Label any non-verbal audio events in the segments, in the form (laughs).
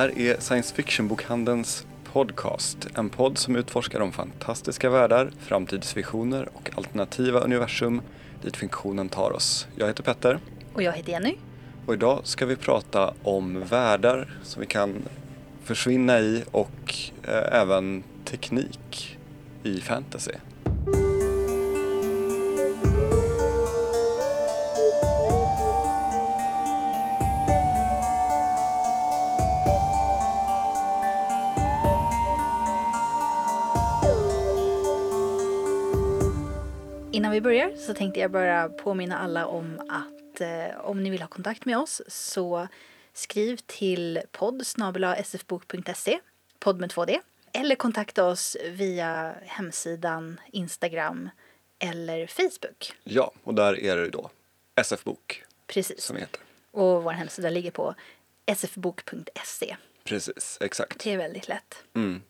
här är Science Fiction-bokhandelns podcast. En podd som utforskar de fantastiska världar, framtidsvisioner och alternativa universum dit fiktionen tar oss. Jag heter Petter Och jag heter Jenny. och idag ska vi prata om världar som vi kan försvinna i och eh, även teknik i fantasy. Innan vi börjar så tänkte jag bara påminna alla om att eh, om ni vill ha kontakt med oss så skriv till podd sfbok.se, podd med 2D. Eller kontakta oss via hemsidan, Instagram eller Facebook. Ja, och där är det då SF-bok Precis. som heter. Och vår hemsida ligger på sfbok.se. Precis, exakt. Det är väldigt lätt. Mm.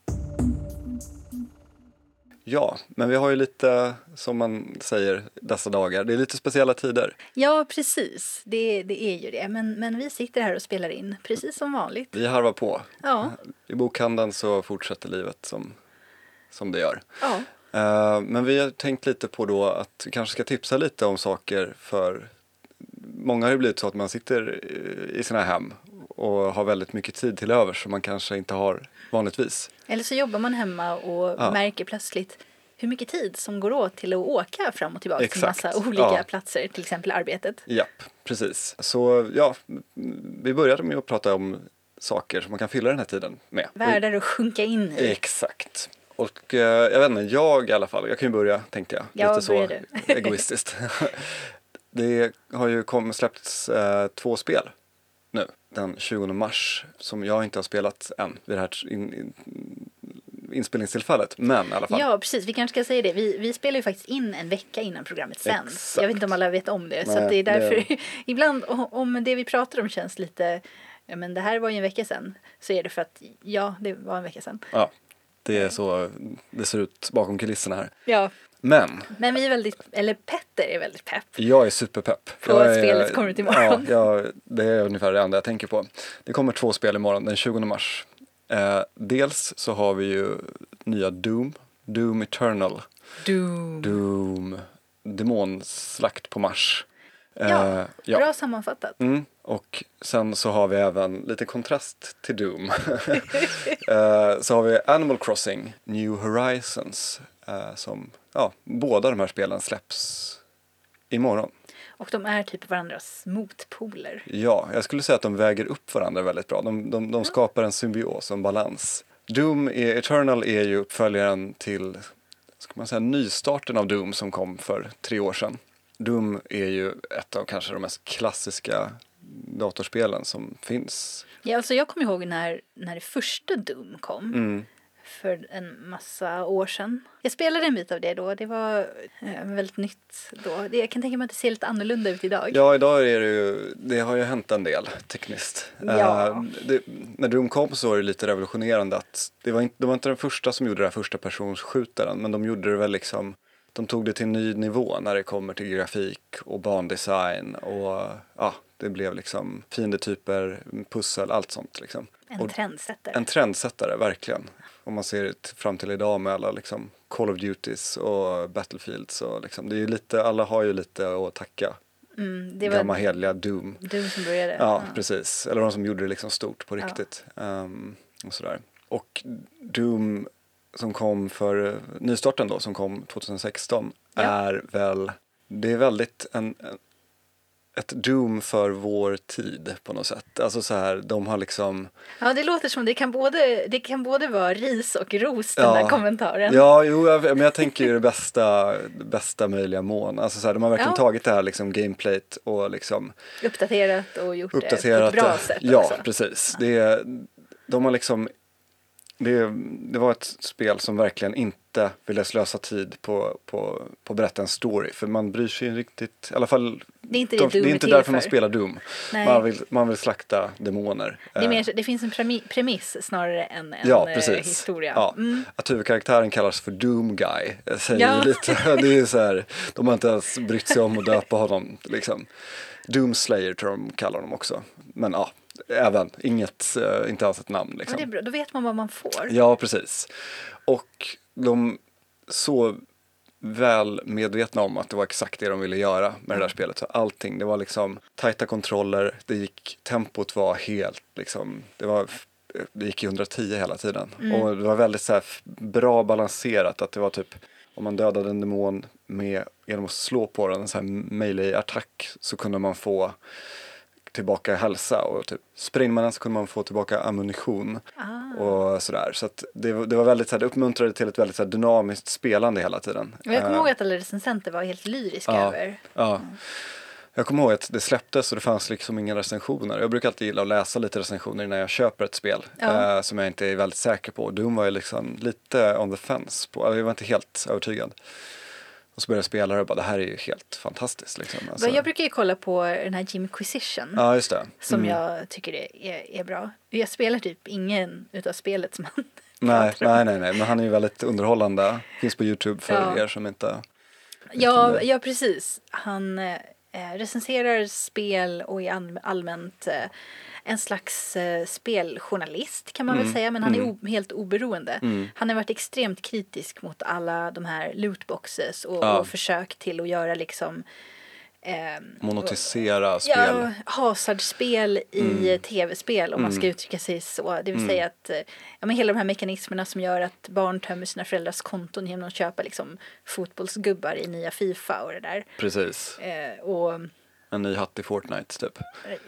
Ja, men vi har ju lite, som man säger dessa dagar, det är lite speciella tider. Ja, precis. Det, det är ju det. Men, men vi sitter här och spelar in precis som vanligt. Vi harvar på. Ja, I bokhandeln så fortsätter livet som, som det gör. ja. Eh, men vi har tänkt lite på då att vi kanske ska tipsa lite om saker för många har ju blivit så att man sitter i sina hem och har väldigt mycket tid till över som man kanske inte har vanligtvis. Eller så jobbar man hemma och Ja. märker plötsligt hur mycket tid som går åt till att åka fram och tillbaka Exakt. till massa olika Ja. platser, till exempel arbetet. Japp, precis. Så ja, vi började med att prata om saker som man kan fylla den här tiden med. Världar att sjunka in i. Exakt. Och eh, jag vet inte, jag i alla fall, jag kan ju börja tänkte jag. Ja, Lite så du. egoistiskt. (laughs) det har ju kom, släppts eh, två spel nu den 20 mars som jag inte har spelat än vid det här in, in, inspelningstillfället. Men i alla fall. Ja, precis. Vi kanske ska säga det. Vi, vi spelar ju faktiskt in en vecka innan programmet sänds. Jag vet inte om alla vet om det. så Nej, att det är det- därför, (laughs) ibland o- om det vi pratar om känns lite, ja men det här var ju en vecka sedan, så är det för att, ja, det var en vecka sedan. Ja, det är så det ser ut bakom kulisserna här. Ja, Men men vi är väldigt, eller Petter är väldigt pepp. Jag är superpepp. På jag spelet kommer ut imorgon. Ja, jag, det är ungefär det enda jag tänker på. Det kommer två spel imorgon, den 20 mars. Eh, dels så har vi ju nya Doom, Doom Eternal, Doom. Doom Demonslakt på Mars. Eh, Ja, ja. Bra sammanfattat. Mm, och sen så har vi även lite kontrast till Doom. (laughs) (laughs) eh, så har vi Animal Crossing New Horizons eh, som, ja, båda de här spelen släpps imorgon. Och de är typ varandras motpoler. Ja, jag skulle säga att de väger upp varandra väldigt bra. De, de, de skapar en symbios, en balans. Doom är, Eternal är ju uppföljaren till, ska man säga, nystarten av Doom som kom för tre år sedan. Doom är ju ett av kanske de mest klassiska datorspelen som finns. Ja, alltså jag kommer ihåg när, när det första Doom kom. Mm. För en massa år sedan. Jag spelade en bit av det då. Det var eh, väldigt nytt då. Det, jag kan tänka mig att det ser lite annorlunda ut idag. Ja, idag är det ju, det har ju hänt en del tekniskt. Ja. Eh, det, när Doom kom så var det lite revolutionerande att det var, inte, det var inte den första som gjorde det här första personsskjutaren men de gjorde det väl liksom de tog det till en ny nivå när det kommer till grafik och bandesign och ja, det blev liksom fiendetyper, pussel, allt sånt liksom. En och trendsättare. en trendsättare, verkligen. Om man ser det fram till idag med alla liksom Call of Duties och Battlefields och liksom, det är ju lite, alla har ju lite att tacka mm, det var gamla heliga Doom. Doom som började. Ja, precis. Eller de som gjorde det liksom stort på Ja. riktigt. Ehm, och sådär. Och Doom som kom för eh, nystarten då, som kom 2016, Ja. är väl, det är väldigt en, en, ett Doom för vår tid på något sätt. Alltså så här, de har liksom, Ja, det låter som det kan både, det kan både vara ris och ros den Ja. där kommentaren. ja, jo, jag, men jag tänker ju det bästa, bästa möjliga mån. Alltså så här, de har verkligen Ja. tagit det här liksom gameplayt och liksom Uppdaterat och gjort det på ett bra det. sätt Ja, också. precis. Det, är- de har liksom, det, det var ett spel som verkligen inte ville slösa tid på, på, på att berätta en story. För man bryr sig ju riktigt, i alla fall, Det är inte de, det är inte därför man för. spelar Doom. Nej. Man vill, man vill slakta demoner. Det, är Eh, mer, det finns en premi- premiss snarare än en Ja, eh, historia. Ja. Mm. Att huvudkaraktären kallas för Doom Guy eh, säger Ja. lite, (laughs) det är så här, de har inte ens brytt sig om att döpa honom liksom. Doom Slayer tror de kallar honom också. Men ja, även, inget, eh, inte alls ett namn Men liksom. det är bra, då vet man vad man får. Ja, precis. Och de så väl medvetna om att det var exakt det de ville göra med det där spelet. Så allting, det var liksom tajta kontroller, det gick, tempot var helt liksom, det var det gick i 110 hela tiden. Och det var väldigt så här bra balanserat att det var typ om man dödade en demon med, genom att slå på den, en sån här melee-attack, så kunde man få tillbaka hälsa och typ sprängde man den så kunde man få tillbaka ammunition Ah. och sådär. Så att det, var- det var väldigt så här, det uppmuntrade till ett väldigt så här, dynamiskt spelande hela tiden. Och jag kommer Eh, ihåg att alla recensenter var helt lyriska Ja. över. Ja. Jag kommer ihåg att det släpptes och det fanns liksom inga recensioner. Jag brukar alltid gilla att läsa lite recensioner innan jag köper ett spel Ja. eh, som jag inte är väldigt säker på. Doom var ju liksom lite on the fence på, jag var inte helt övertygad. Och så började jag spela det och bara det här är ju helt fantastiskt liksom. Alltså, Jag brukar ju kolla på den här Jimquisition. Ja, just det. Som Mm. jag tycker är, är, bra. Jag spelar typ ingen utav spelet som han (laughs) Nej, nej, nej, nej, men han är ju väldigt underhållande. Finns på Youtube för Ja. er som inte... Ja, ja precis. Han eh, recenserar spel och är all, allmänt eh, en slags eh, speljournalist kan man väl säga. Men han är o, helt oberoende. Han har varit extremt kritisk mot alla de här lootboxes och, Ja. och försök till att göra liksom eh, Monotisera spel. Mm. Ja, hasardspel i tv-spel om man ska uttrycka sig så. Det vill säga att eh, ja, men hela de här mekanismerna som gör att barn tömmer sina föräldrars konton genom att köpa liksom, fotbollsgubbar i nya Fifa och det där. Precis. Eh, och en ny hatt i Fortnite typ.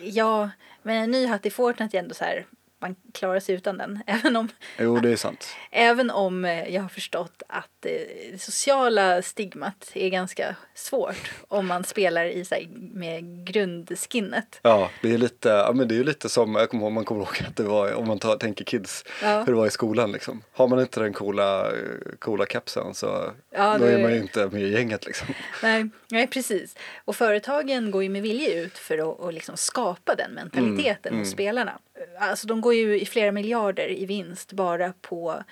ja, men en ny hatt i Fortnite är ändå så här, man klarar sig utan den. (laughs) Även om, Jo, det är sant. (laughs) även om eh, jag har förstått att eh, det sociala stigmat är ganska svårt om man spelar i så här, med grundskinnet. Ja, det är lite, ja, men det är lite som, jag kommer ihåg, man kommer ihåg att det var, om man tar, tänker kids, Ja. hur det var i skolan liksom. Har man inte den coola, coola kepsen så Ja, då det- är man ju inte med i gänget liksom. (laughs) Nej, nej, precis. Och företagen går ju med vilja ut för att, liksom skapa den mentaliteten hos spelarna. Alltså de går ju i flera miljarder i vinst bara på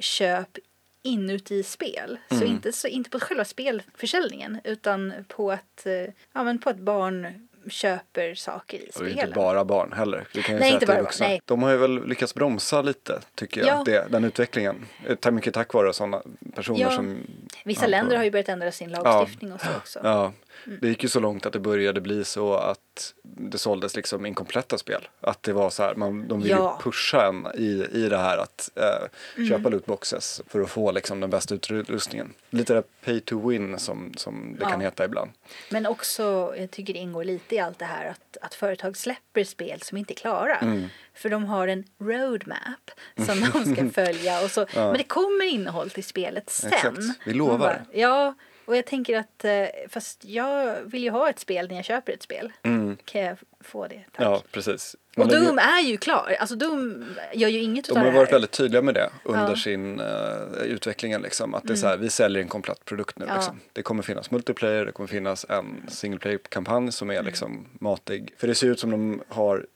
köp inuti spel. Så, inte, så inte på själva spelförsäljningen utan på att, eh, ja, men på att barn köper saker i Och spelen. inte bara barn heller. Vi kan ju Nej, säga inte bara vuxna. barn, nej. De har ju väl lyckats bromsa lite, tycker jag, Ja. det, den utvecklingen. Ta- Mycket tack vare sådana personer Ja. som... Vissa Ja, länder har ju börjat ändra sin lagstiftning och så också. Ja, Mm. det gick ju så långt att det började bli så att det såldes liksom inkompletta spel. Att det var så här, man, de ville Ja. Mm. ju pusha en i, i det här att eh, köpa lootboxes för att få liksom den bästa utrustningen. Lite det pay to win som, som det Ja. kan heta ibland. Men också, jag tycker det ingår lite i allt det här att, att företag släpper spel som inte är klara. Mm. För de har en roadmap (laughs) som de ska följa. Och så, Men det kommer innehåll till spelet sen. Exakt. Vi lovar. Bara, ja, och jag tänker att eh, fast jag vill ju ha ett spel när jag köper ett spel. Kan jag få det? Tack. Mm. Ja, precis. och Men det- Doom är ju klar. Alltså Doom gör ju inget De utav har det här. varit väldigt tydliga med det under Ja. Mm. sin uh, utvecklingen. Liksom. Att det är så här, vi säljer en komplett produkt nu. Ja. Liksom. Det kommer finnas multiplayer, det kommer finnas en single player-kampanj som Mm. är liksom matig. För det ser ut som de har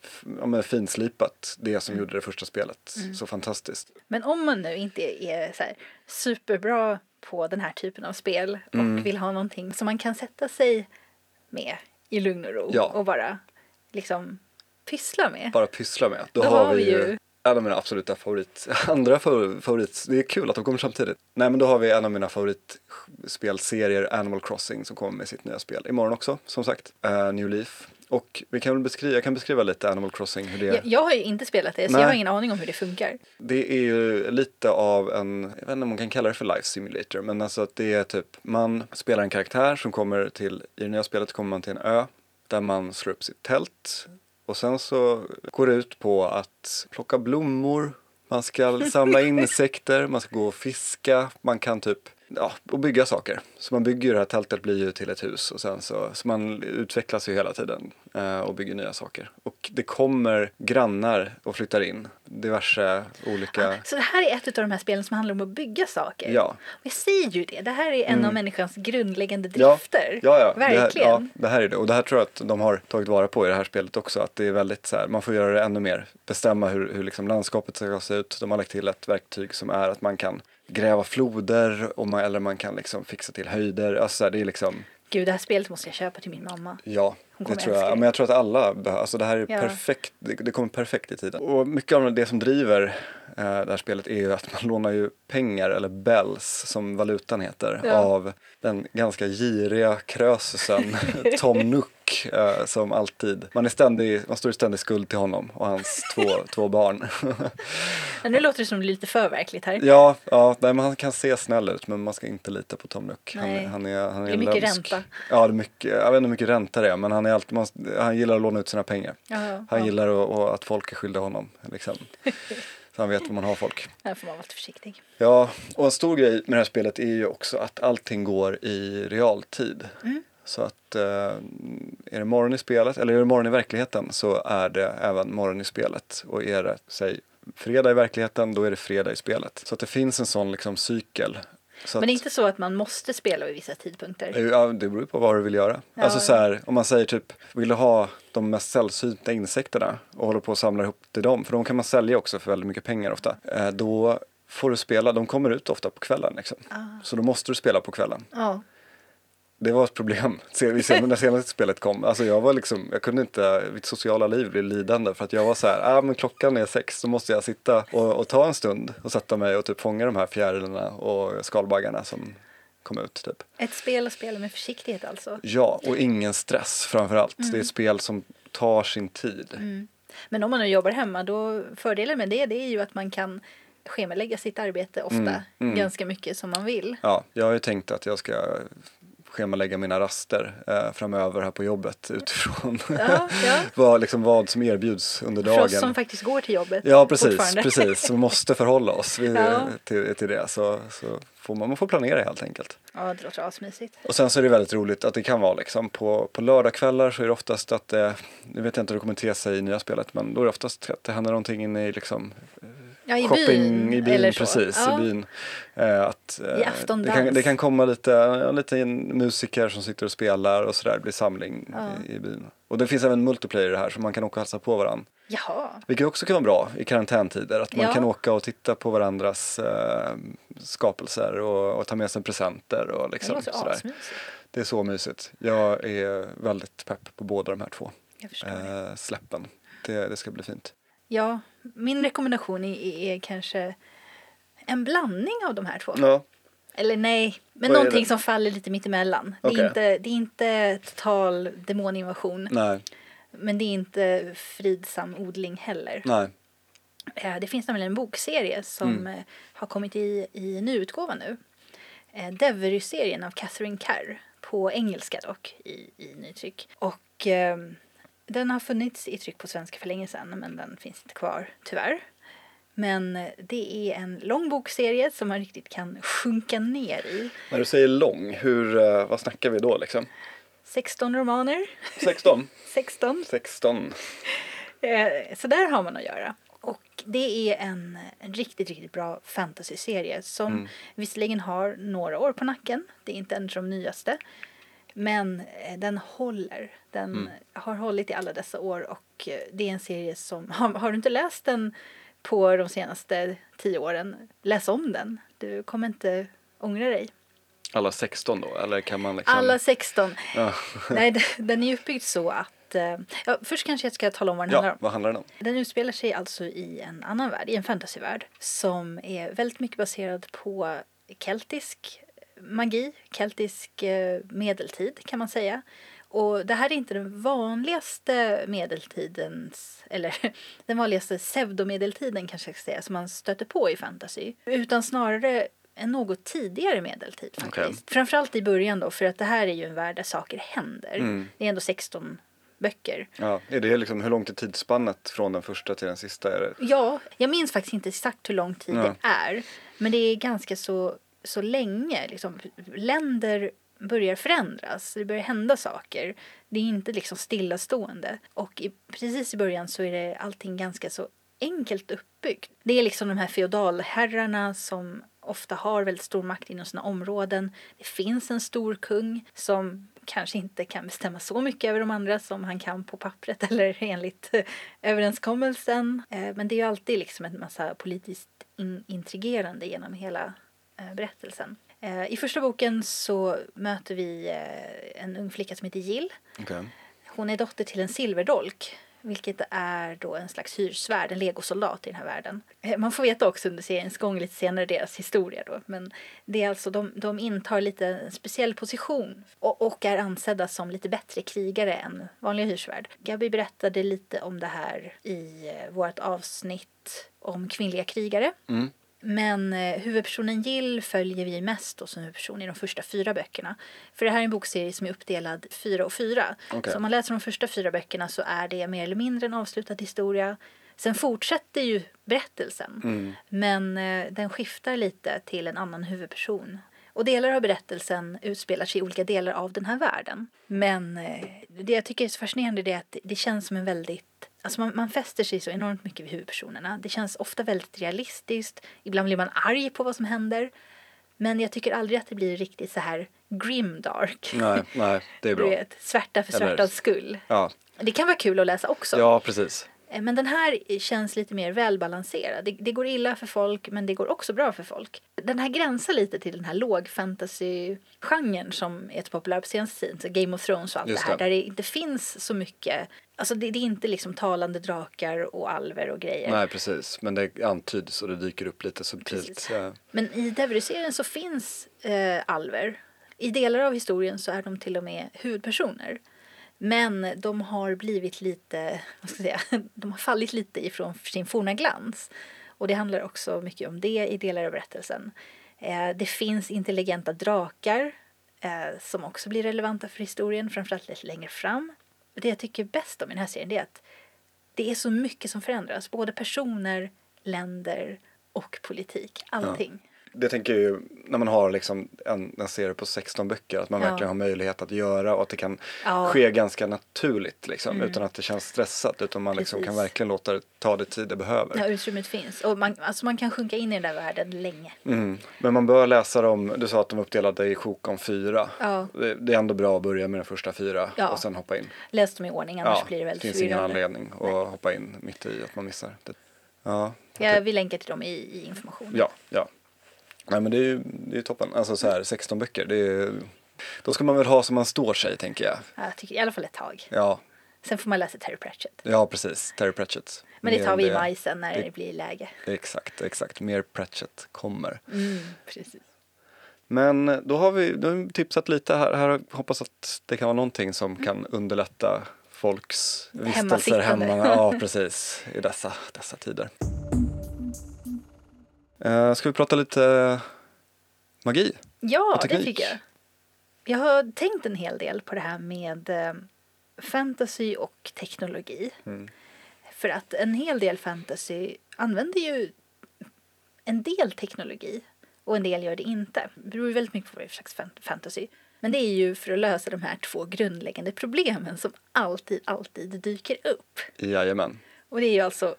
ja, finslipat det Mm. som gjorde det första spelet så fantastiskt. Men om man nu inte är så här superbra på den här typen av spel och Mm. vill ha någonting som man kan sätta sig med i lugn och ro Ja. och bara liksom pyssla med. Bara pyssla med. Då, Då har vi ju en av mina absoluta favorit, (laughs) andra favor- favorit, det är kul att de kommer samtidigt. Nej men då har vi en av mina favoritspelserier, Animal Crossing, som kommer med sitt nya spel imorgon också, som sagt, eh, New Leaf. Och vi kan beskriva, jag kan beskriva lite Animal Crossing, hur det är. Jag, jag har ju inte spelat det så Nej. jag har ingen aning om hur det funkar. Det är ju lite av en, jag vet inte om man kan kalla det för life simulator, men alltså att det är typ, man spelar en karaktär som kommer till, i det nya spelet kommer man till en ö där man slår upp sitt tält och sen så går det ut på att plocka blommor, man ska samla (laughs) insekter, man ska gå och fiska, man kan typ Ja, och bygga saker. Så man bygger ju det här tältet blir ju till ett hus och sen så, så man utvecklas ju hela tiden eh, och bygger nya saker. Och det kommer grannar och flyttar in diverse olika Så det här är ett av de här spelen som handlar om att bygga saker. Ja. Och jag säger ju det, det här är en av människans grundläggande Ja, drifter. ja, ja. Verkligen. Det här, ja, det här är det. Och det här tror jag att de har tagit vara på i det här spelet också. Att det är väldigt så här, man får göra det ännu mer. Bestämma hur, hur liksom landskapet ska se ut. De har lagt till ett verktyg som är att man kan gräva floder och man, eller man kan liksom fixa till höjder. Alltså det är liksom Gud, det här spelet måste jag köpa till min mamma. Ja, det tror jag. det. Men jag tror att alla behöver, alltså det här är Ja. perfekt, det, det kommer perfekt i tiden. Och mycket av det som driver det här spelet är ju att man (laughs) lånar ju pengar, eller bells som valutan heter, Ja. av den ganska giriga krösusen (laughs) Tom Nook eh, som alltid, man, är ständig, man står i ständig skuld till honom och hans (laughs) två, två barn. Nu låter det som lite för verkligt här. ja, ja nej, men han kan se snäll ut men man ska inte lita på Tom Nook. Han, han är, han är Det är mycket lömsk. ränta. Ja, det är mycket, jag vet inte hur mycket ränta det är men han, är alltid, man, han gillar att låna ut sina pengar. Ja, Han ja. gillar att, att- att folk är skyldiga honom. Liksom. Han vet var man har folk. Här får man vara lite försiktig. Ja, och en stor grej med det här spelet är ju också att allting går i realtid. Mm. Så att eh, är det morgon i spelet, eller är det morgon i verkligheten så är det även morgon i spelet. Och är det, säg, fredag i verkligheten, då är det fredag i spelet. Så att det finns en sån liksom cykel. Så Men det är att, inte så att man måste spela vid vissa tidpunkter. Ja, det beror på vad du vill göra. Ja. Alltså så här, om man säger typ, vill du ha de mest sällsynta insekterna och håller på att samla ihop till dem, för de kan man sälja också för väldigt mycket pengar ofta. Eh, då får du spela, de kommer ut ofta på kvällen liksom. Ah. Så då måste du spela på kvällen. Ja. Det var ett problem (laughs) när senaste spelet kom. Alltså jag var liksom, jag kunde inte, mitt sociala liv blev lidande för att jag var så här, ah, men klockan är sex, då måste jag sitta och, och ta en stund och sätta mig och typ fånga de här fjärilarna och skalbaggarna som kom ut typ. Ett spel att spela med försiktighet alltså. Ja, och ingen stress framför allt. Det är ett spel som tar sin tid. Men om man nu jobbar hemma då fördelen med det, det är ju att man kan schemalägga sitt arbete ofta Mm, mm. ganska mycket som man vill. Ja, jag har ju tänkt att jag ska schemalägga mina raster eh, framöver här på jobbet utifrån Ja, ja. (laughs) vad, liksom, vad som erbjuds under För oss som dagen. faktiskt går till jobbet Ja, precis, precis. Vi måste förhålla oss vid, Ja. till, till det. Så, så får man, man får planera helt enkelt. Ja, det låter asmysigt. Och sen så är det väldigt roligt att det kan vara liksom på, på lördagskvällar så är det oftast att det, nu vet jag inte hur det kommer te sig i nya spelet, men då är det oftast att det händer någonting inne i liksom Ja, i shopping byn, i byn, eller så. precis, ja. i byn. Eh, att, eh, I aftondans. det, kan, det kan komma lite, ja, lite musiker som sitter och spelar och sådär, det blir samling Ja. i, i byn. Och det finns även multiplayer det här så man kan åka och hälsa på varandra. Jaha. Vilket också kan vara bra i karantäntider, att man Ja. kan åka och titta på varandras eh, skapelser och, och ta med sig presenter och Det liksom låter sådär. asmysigt. Det är så mysigt. Jag är väldigt pepp på båda de här två det. eh, släppen. Det, det ska bli fint. Ja, min rekommendation är, är kanske en blandning av de här två. Ja, Eller nej, men Vad är någonting det? som faller lite mittemellan. Det, Okej. är inte, det är inte total demoninvasion. nej, Men det är inte fridsam odling heller. nej. Eh, Det finns nämligen en bokserie som Mm. eh, har kommit i, i nyutgåva nu. Eh, Devery-serien av Catherine Kerr. På engelska dock i, i nytryck. Och eh, den har funnits i tryck på svenska för länge sedan men den finns inte kvar tyvärr. Men eh, det är en lång bokserie som man riktigt kan sjunka ner i. När du säger lång, hur, eh, vad snackar vi då liksom? 16 romaner. 16? 16. 16. Eh, Så där har man att göra. Och det är en, en riktigt, riktigt bra fantasyserie som Mm. visserligen har några år på nacken. Det är inte en av de nyaste. Men eh, den håller. Den Mm. har hållit i alla dessa år och eh, det är en serie som, (laughs) har, har du inte läst den på de senaste tio åren, läs om den. Du kommer inte ångra dig. Alla 16 då, eller kan man liksom? Alla 16. Ja, (laughs) Nej, den- är uppbyggd så att... eh, Ja, först kanske jag ska tala om vad den handlar ja om. vad handlar den om? Den utspelar sig alltså i en annan värld, i en fantasyvärld som är väldigt mycket baserad på keltisk magi, keltisk eh, medeltid kan man säga. Och det här är inte den vanligaste medeltidens, eller (laughs) den vanligaste pseudomedeltiden kanske jag ska säga, som man stöter på i fantasy. Utan snarare en något tidigare medeltid faktiskt. Okej. Framförallt i början då, för att det här är ju en värld där saker händer. Mm. Det är ändå 16 böcker. Ja, är det liksom, hur långt är tidsspannet från den första till den sista? Är det? Ja, jag minns faktiskt inte exakt hur lång tid Ja. det är. Men det är ganska så, så länge. Liksom, länder börjar förändras. Det börjar hända saker. Det är inte liksom stillastående. Och i, precis i början så är det allting ganska så enkelt uppbyggt. Det är liksom de här feodalherrarna som ofta har väldigt stor makt inom sina områden. Det finns en stor kung som kanske inte kan bestämma så mycket över de andra som han kan på pappret (laughs) eller enligt eh, överenskommelsen. Eh, men det är ju alltid liksom en massa politiskt in- intrigerande genom hela berättelsen. Eh, I första boken så möter vi eh, en ung flicka som heter Jill. Okej. Hon är dotter till en silverdolk, vilket är då en slags hyrsvärd, en legosoldat i den här världen. Eh, Man får veta också under seriens gång lite senare deras historia då, men det är alltså de, de intar lite en speciell position och, och är ansedda som lite bättre krigare än vanliga hyrsvärd. Gabi berättade lite om det här i eh, vårt avsnitt om kvinnliga krigare. Mm. Men eh, huvudpersonen Jill följer vi mest då som huvudperson i de första fyra böckerna. För det här är en bokserie som är uppdelad fyra och fyra. Okej. Så om man läser de första fyra böckerna så är det mer eller mindre en avslutad historia. Sen fortsätter ju berättelsen. Mm. Men eh, den skiftar lite till en annan huvudperson. Och delar av berättelsen utspelar sig i olika delar av den här världen. Men eh, det jag tycker är så fascinerande är att det känns som en väldigt Alltså man, man fäster sig så enormt mycket vid huvudpersonerna. Det känns ofta väldigt realistiskt. Ibland blir man arg på vad som händer. Men jag tycker aldrig att det blir riktigt så här grimdark. Nej, nej, det är (laughs) Du bra. vet, svärta för svärtans skull. Ja, Det kan vara kul att läsa också. ja precis. Eh, Men den här känns lite mer välbalanserad. Det, det går illa för folk, men det går också bra för folk. Den här gränsar lite till den här låg fantasy-genren som är så populär på senaste tiden. Game of Thrones och allt Just det här. Där det inte finns så mycket. Alltså det, det är inte liksom talande drakar och alver och grejer. Nej, precis. Men det antyds och det dyker upp lite subtilt. Eh, Men i Devery-serien så finns eh, alver. I delar av historien så är de till och med huvudpersoner. Men de har blivit lite, vad ska jag säga, (laughs) de har fallit lite ifrån sin forna glans. Och det handlar också mycket om det i delar av berättelsen. Eh, det finns intelligenta drakar eh, som också blir relevanta för historien, framförallt lite längre fram. Det jag tycker bäst om i den här serien är att det är så mycket som förändras. Både personer, länder och politik. Allting. Det tänker jag ju när man har liksom en, en serie på 16 böcker att man Ja. verkligen har möjlighet att göra och att det kan Ja. ske ganska naturligt liksom Mm. utan att det känns stressat utan man liksom kan verkligen låta det ta det tid det behöver. Ja, utrymmet finns. Och man, alltså man kan sjunka in i den där världen länge. Mm. Men man bör läsa dem, du sa att de är uppdelade i sjok om fyra. Ja. Det, det är ändå bra att börja med de första fyra Ja. och sen hoppa in. Läs dem i ordning, annars Ja, blir det väldigt finns ingen förvirrande. anledning att hoppa in mitt i att man missar. Det. Ja, Jag vill länka till dem i, i informationen. ja, ja. Nej men det är ju det är toppen. Alltså så här 16 böcker, det är, då ska man väl ha som man står sig tänker jag. Ja, Jag tycker i alla fall ett tag. Ja, Sen får man läsa Terry Pratchett. ja precis. Terry Pratchett. Men det tar vi i maj sen när det- det blir läge. Exakt, exakt. Mer Pratchett kommer. Mm, precis. Men då har vi, då har vi tipsat lite här, här. Hoppas att det kan vara någonting som kan underlätta folks vistelser hemma. Ja, (laughs) precis. I dessa, dessa tider. Uh, ska vi prata lite magi? Ja, det tycker jag. Jag har tänkt en hel del på det här med eh, fantasy och teknologi. Mm. För att en hel del fantasy använder ju en del teknologi och en del gör det inte. Det beror väldigt mycket på vad det är för slags fan- fantasy. Men det är ju för att lösa de här två grundläggande problemen som alltid, alltid dyker upp. Jajamän. Och det är ju alltså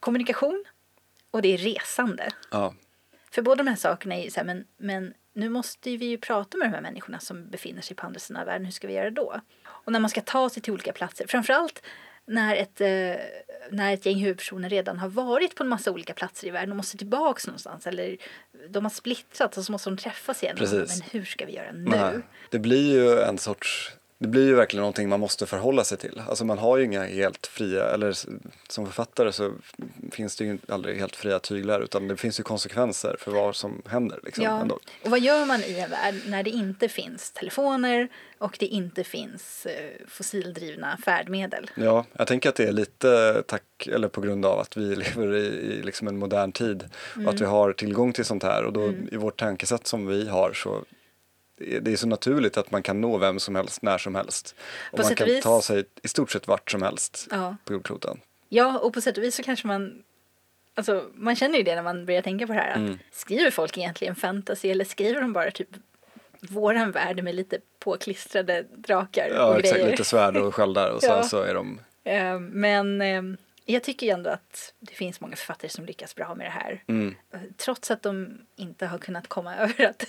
kommunikation och det är resande. Ja, För båda de här sakerna är ju så här, men, men nu måste vi ju prata med de här människorna som befinner sig på andra sidan av världen. Hur ska vi göra då? Och när man ska ta sig till olika platser, framförallt när ett, eh, när ett gäng huvudpersoner redan har varit på en massa olika platser i världen och måste tillbaks någonstans eller de har splittrats och så måste de träffas igen. Precis. Men hur ska vi göra nu? nej. Det blir ju en sorts det blir ju verkligen någonting man måste förhålla sig till. Alltså man har ju inga helt fria, eller som författare så finns det ju aldrig helt fria tyglar utan det finns ju konsekvenser för vad som händer. Liksom, Ja, ändå. och vad gör man i en värld när det inte finns telefoner och det inte finns eh, fossildrivna färdmedel? Ja, jag tänker att det är lite tack, eller på grund av att vi (laughs) lever i, i liksom en modern tid och Mm. att vi har tillgång till sånt här och då i vårt tankesätt som vi har så det är- så naturligt att man kan nå vem som helst när som helst. Och På man kan vis- ta sig i stort sett vart som helst Ja. på jordkloten. Ja, och på sätt och vis så kanske man... Alltså, man känner ju det när man börjar tänka på det här. Att Mm. Skriver folk egentligen fantasy eller skriver de bara typ våran värld med lite påklistrade drakar Ja, och exakt. grejer? Lite svärd och sköldar och sen (laughs) Ja. så är de Eh, Men eh, jag tycker ju ändå att det finns många författare som lyckas bra med det här. Mm. Trots att de inte har kunnat komma (laughs) över att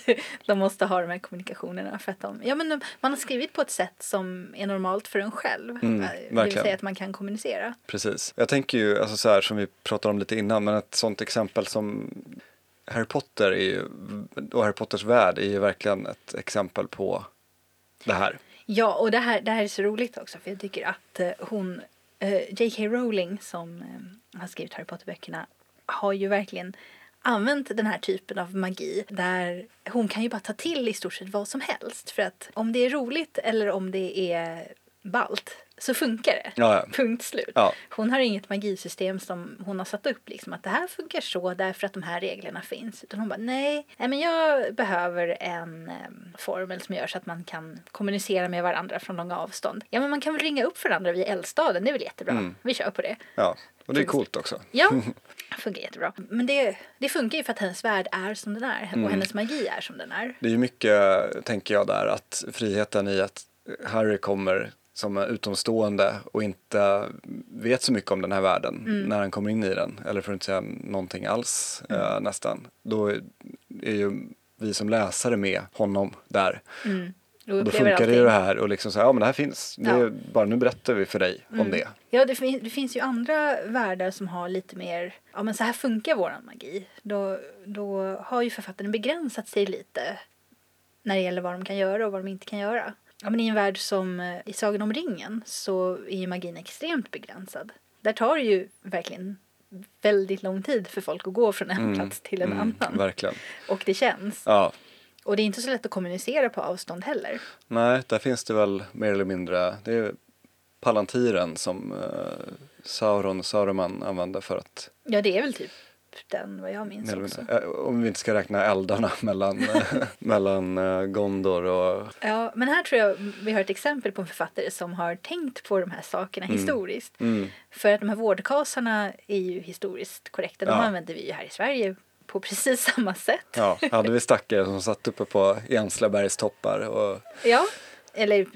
de måste ha de här kommunikationerna. För att de, ja, men de, man har skrivit på ett sätt som är normalt för en själv. Mm, Eh, det vill verkligen. säga att man kan kommunicera. Precis. Jag tänker ju, alltså så här som vi pratade om lite innan, men ett sånt exempel som Harry Potter är ju, och Harry Potters värld är ju verkligen ett exempel på det här. Ja, och det här, det här är så roligt också för jag tycker att eh, hon, Eh, J.K. Rowling som eh, har skrivit Harry Potter-böckerna har ju verkligen använt den här typen av magi där hon kan ju bara ta till i stort sett vad som helst för att om det är roligt eller om det är balt så funkar det. Ja, ja. Punkt slut. Ja. Hon har inget magisystem som hon har satt upp liksom att det här funkar så därför att de här reglerna finns. Utan hon bara nej, nej men jag behöver en em, formel som gör så att man kan kommunicera med varandra från långa avstånd. Ja men man kan väl ringa upp varandra via eldstaden, det är väl jättebra. Mm. Vi kör på det. Ja, och det är coolt också. Ja, (laughs) funkar jättebra. Men det, det funkar ju för att hennes värld är som den är Mm. och hennes magi är som den är. Det är ju mycket, tänker jag där, att friheten i att Harry kommer som en utomstående och inte vet så mycket om den här världen när han kommer in i den, eller för att inte säga någonting alls eh, nästan. Då är är ju vi som läsare med honom där. Mm. Och då funkar det ju det här och liksom så här, ja men det här finns, det är Ja. Mm. bara nu berättar vi för dig om det. Ja, det, fin- det finns ju andra världar som har lite mer, ja men så här funkar våran magi. Då, då har ju författaren begränsat sig lite när det gäller vad de kan göra och vad de inte kan göra. Ja, men I en värld som eh, i Sagan om ringen så är ju magin extremt begränsad. Där tar det ju verkligen väldigt lång tid för folk att gå från en plats till en Mm, annan. verkligen. Och det känns. Ja, Och det är inte så lätt att kommunicera på avstånd heller. nej, där finns det väl mer eller mindre, det är Palantiren som eh, Sauron, Saruman använde för att Ja, det är väl typ den vad jag minns också. Eh, Om vi inte ska räkna eldarna (laughs) mellan, eh, mellan eh, Gondor och... Ja, men här tror jag vi har ett exempel på en författare som har tänkt på de här sakerna historiskt. Mm, För att de här vårdkasarna är ju historiskt korrekta. De Ja. använder vi ju här i Sverige på precis (laughs) samma sätt. ja, hade vi stackare som satt uppe på Enslabergs toppar och... Ja, eller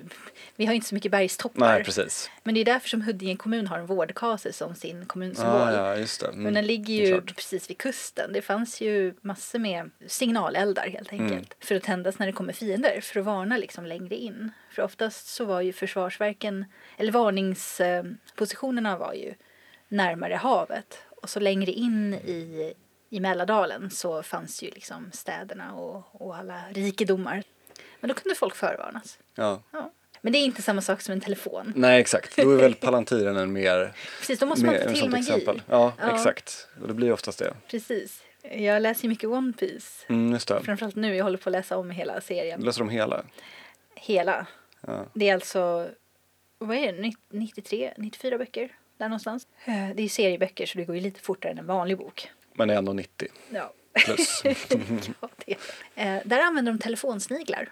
vi har inte så mycket bergstoppar. Nej, precis. men det är därför som Huddinge kommun har en vårdkase som sin kommunsymbol. Ah, ja, just det. Mm, Men den ligger ju precis vid kusten. Det fanns ju massor med signaläldar helt enkelt. Mm. För att tändas när det kommer fiender. För att varna liksom längre in. För oftast så var ju försvarsverken, eller varningspositionerna var ju närmare havet. Och så längre in i, i Mälardalen så fanns ju liksom städerna och, och alla rikedomar. Men då kunde folk förvarnas. Ja. Ja. Men det är inte samma sak som en telefon. Nej, exakt. Då är väl Palantiren en mer... Precis, då måste man mer ta en till magi. exempel. Ja, Ja. exakt. Och det blir oftast det. Precis. Jag läser ju mycket One Piece. Mm, just det. Framförallt nu, jag håller på att läsa om hela serien. Läser de hela? Hela. Ja. Det är alltså, vad är det, Nitt- 93, 94 böcker? Där någonstans. Eh, Det är serieböcker så det går ju lite fortare än en vanlig bok. Men det är ändå 90 Ja. plus. (laughs) ja, det. Eh, Där använder de telefonsniglar.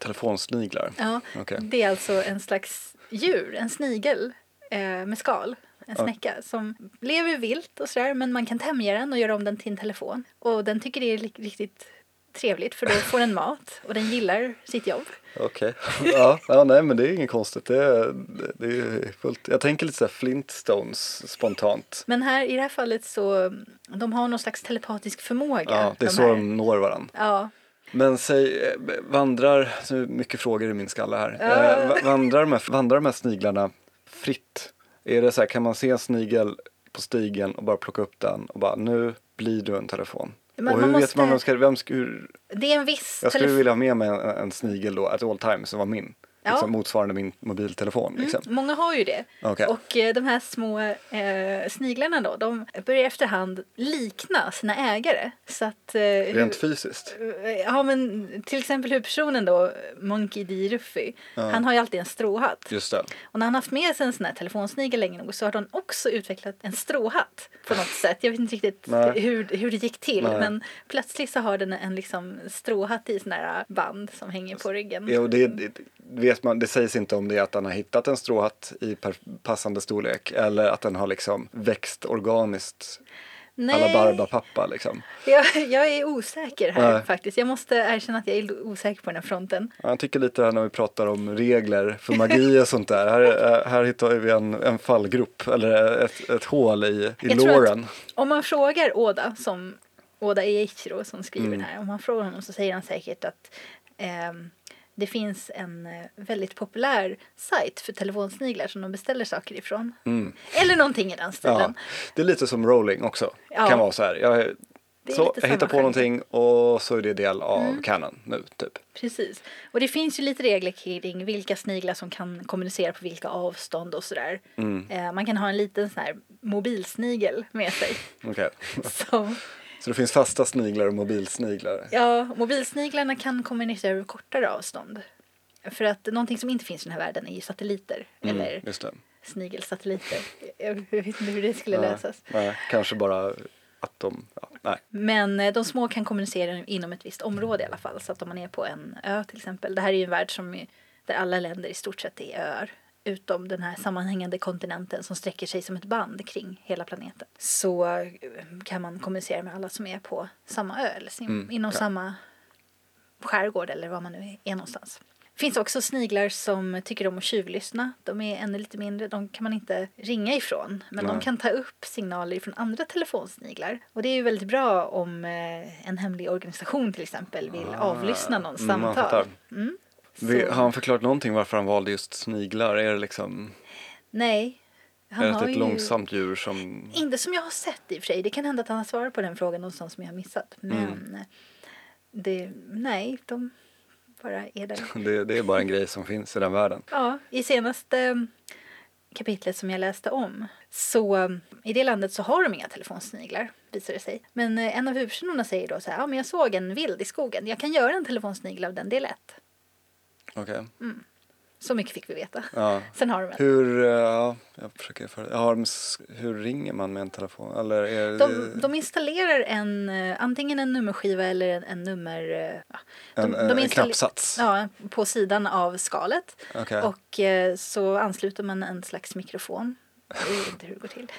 Telefonsniglar. Ja, Okej. Det är alltså en slags djur, en snigel eh, med skal. En snäcka som lever vilt och sådär men man kan tämja den och göra om den till en telefon. Och den tycker det är riktigt trevligt för då får den mat och den gillar sitt jobb. Okej. (laughs) Ja, ja, nej men det är inget konstigt. Det är, det är fullt. Jag tänker lite så Flintstones spontant. Men här i det här fallet så de har någon slags telepatisk förmåga. Ja, det är de så de når varandra. Ja, Men säg, eh, vandrar, så mycket frågor i min skalle här. Eh, va- vandrar, de här, vandrar de här sniglarna fritt? Är det så här, kan man se en snigel på stigen och bara plocka upp den och bara nu blir du en telefon? Men och hur man vet man vem måste- ska, vem ska hur, det är en viss jag skulle telefon- vilja ha med mig en, en snigel då, at all times, som var min. Ja. Liksom motsvarande min mobiltelefon. Liksom. Mm, många har ju det. Okej. Och eh, de här små eh, sniglarna då, de börjar efterhand likna sina ägare. Så att... Eh, Rent hur- fysiskt. Ja men till exempel huvudpersonen då, Monkey D. Ruffy, han har ju alltid en stråhatt. Just det. Och när han haft med sig en sån här telefonsnigel länge nog så har de också utvecklat en stråhatt på något (laughs) sätt. Jag vet inte riktigt hur, hur det gick till Nej. men plötsligt så har den en liksom stråhatt i sån här band som hänger på ryggen. Ja, och det, det, vet man, det sägs inte om det är att den har hittat en stråhatt i passande storlek eller att den har liksom växt organiskt alla Barbapappa liksom. Jag, jag är osäker här Nej. faktiskt. Jag måste erkänna att jag är osäker på den här fronten. Ja, Jag tycker lite här när vi pratar om regler för magi (laughs) och sånt där. Här, eh, här hittar vi en, en fallgrop eller ett, ett hål i, i låren. Om man frågar Oda, som Oda Eiichiro som skriver Mm. den här, om man frågar honom så säger han säkert att ehm, det finns en eh, väldigt populär sajt för telefonsniglar som de beställer saker ifrån. Eller någonting i den Mm. Ja, stilen. det är lite som rolling också. Ja. Kan vara så här. Jag Så jag hittar på genre. någonting och så är det del av Mm. Canon nu typ. Precis. Och det finns ju lite regler kring vilka sniglar som kan kommunicera på vilka avstånd och sådär. Mm. Eh, man kan ha en liten sån här mobilsnigel med sig. (laughs) Så, Så det finns fasta sniglar och mobilsniglar. ja, mobilsniglarna kan kommunicera över kortare avstånd. För att någonting som inte finns i den här världen är ju satelliter. Mm, Eller snigelsatelliter. Jag vet inte hur det skulle Nej, lösas. nej, kanske bara att de, ja, nej. Men eh, de små kan kommunicera inom ett visst område i alla fall. Så att om man är på en ö till exempel. Det här är ju en värld som är, där alla länder i stort sett är öar. Utom den här sammanhängande kontinenten som sträcker sig som ett band kring hela planeten. Så eh, kan man kommunicera med alla som är på samma ö eller Mm, inom ja. samma skärgård eller var man nu är någonstans. Det finns också sniglar som tycker om att tjuvlyssna. De är ännu lite mindre. De kan man inte ringa ifrån. Men de Nej. kan ta upp signaler från andra telefonsniglar. Och det är ju väldigt bra om eh, en hemlig organisation till exempel vill Ah, avlyssna någons mm, samtal. Mm. Så- har han förklarat någonting varför han valde just sniglar? Är det liksom Nej. Han är det har ett ju... långsamt djur som... Inte som jag har sett i och för sig. Det kan hända att han har svarat på den frågan någonstans som jag har missat. Men Mm. det, nej, de bara är där. (laughs) Det, det är bara en grej som finns i den världen. Ja, i senaste mm, kapitlet som jag läste om så mm, i det landet så har de inga telefonsniglar visar det sig. Men eh, en av huvudpersonerna säger då så här, ja men jag såg en vild i skogen, jag kan göra en telefonsnigel av den, det är lätt. Okej. Så mycket fick vi veta. Ja. (laughs) Sen har de en. Hur, eh, ja, jag försöker för, de s- hur ringer man med en telefon? Eller är De, de installerar en, eh, antingen en nummerskiva eller en, en nummer... eh, Ja, de, en, en, en installe- knappsats? Ja, på sidan av skalet. Okej. Och så ansluter man en slags mikrofon. Jag vet inte hur det går till.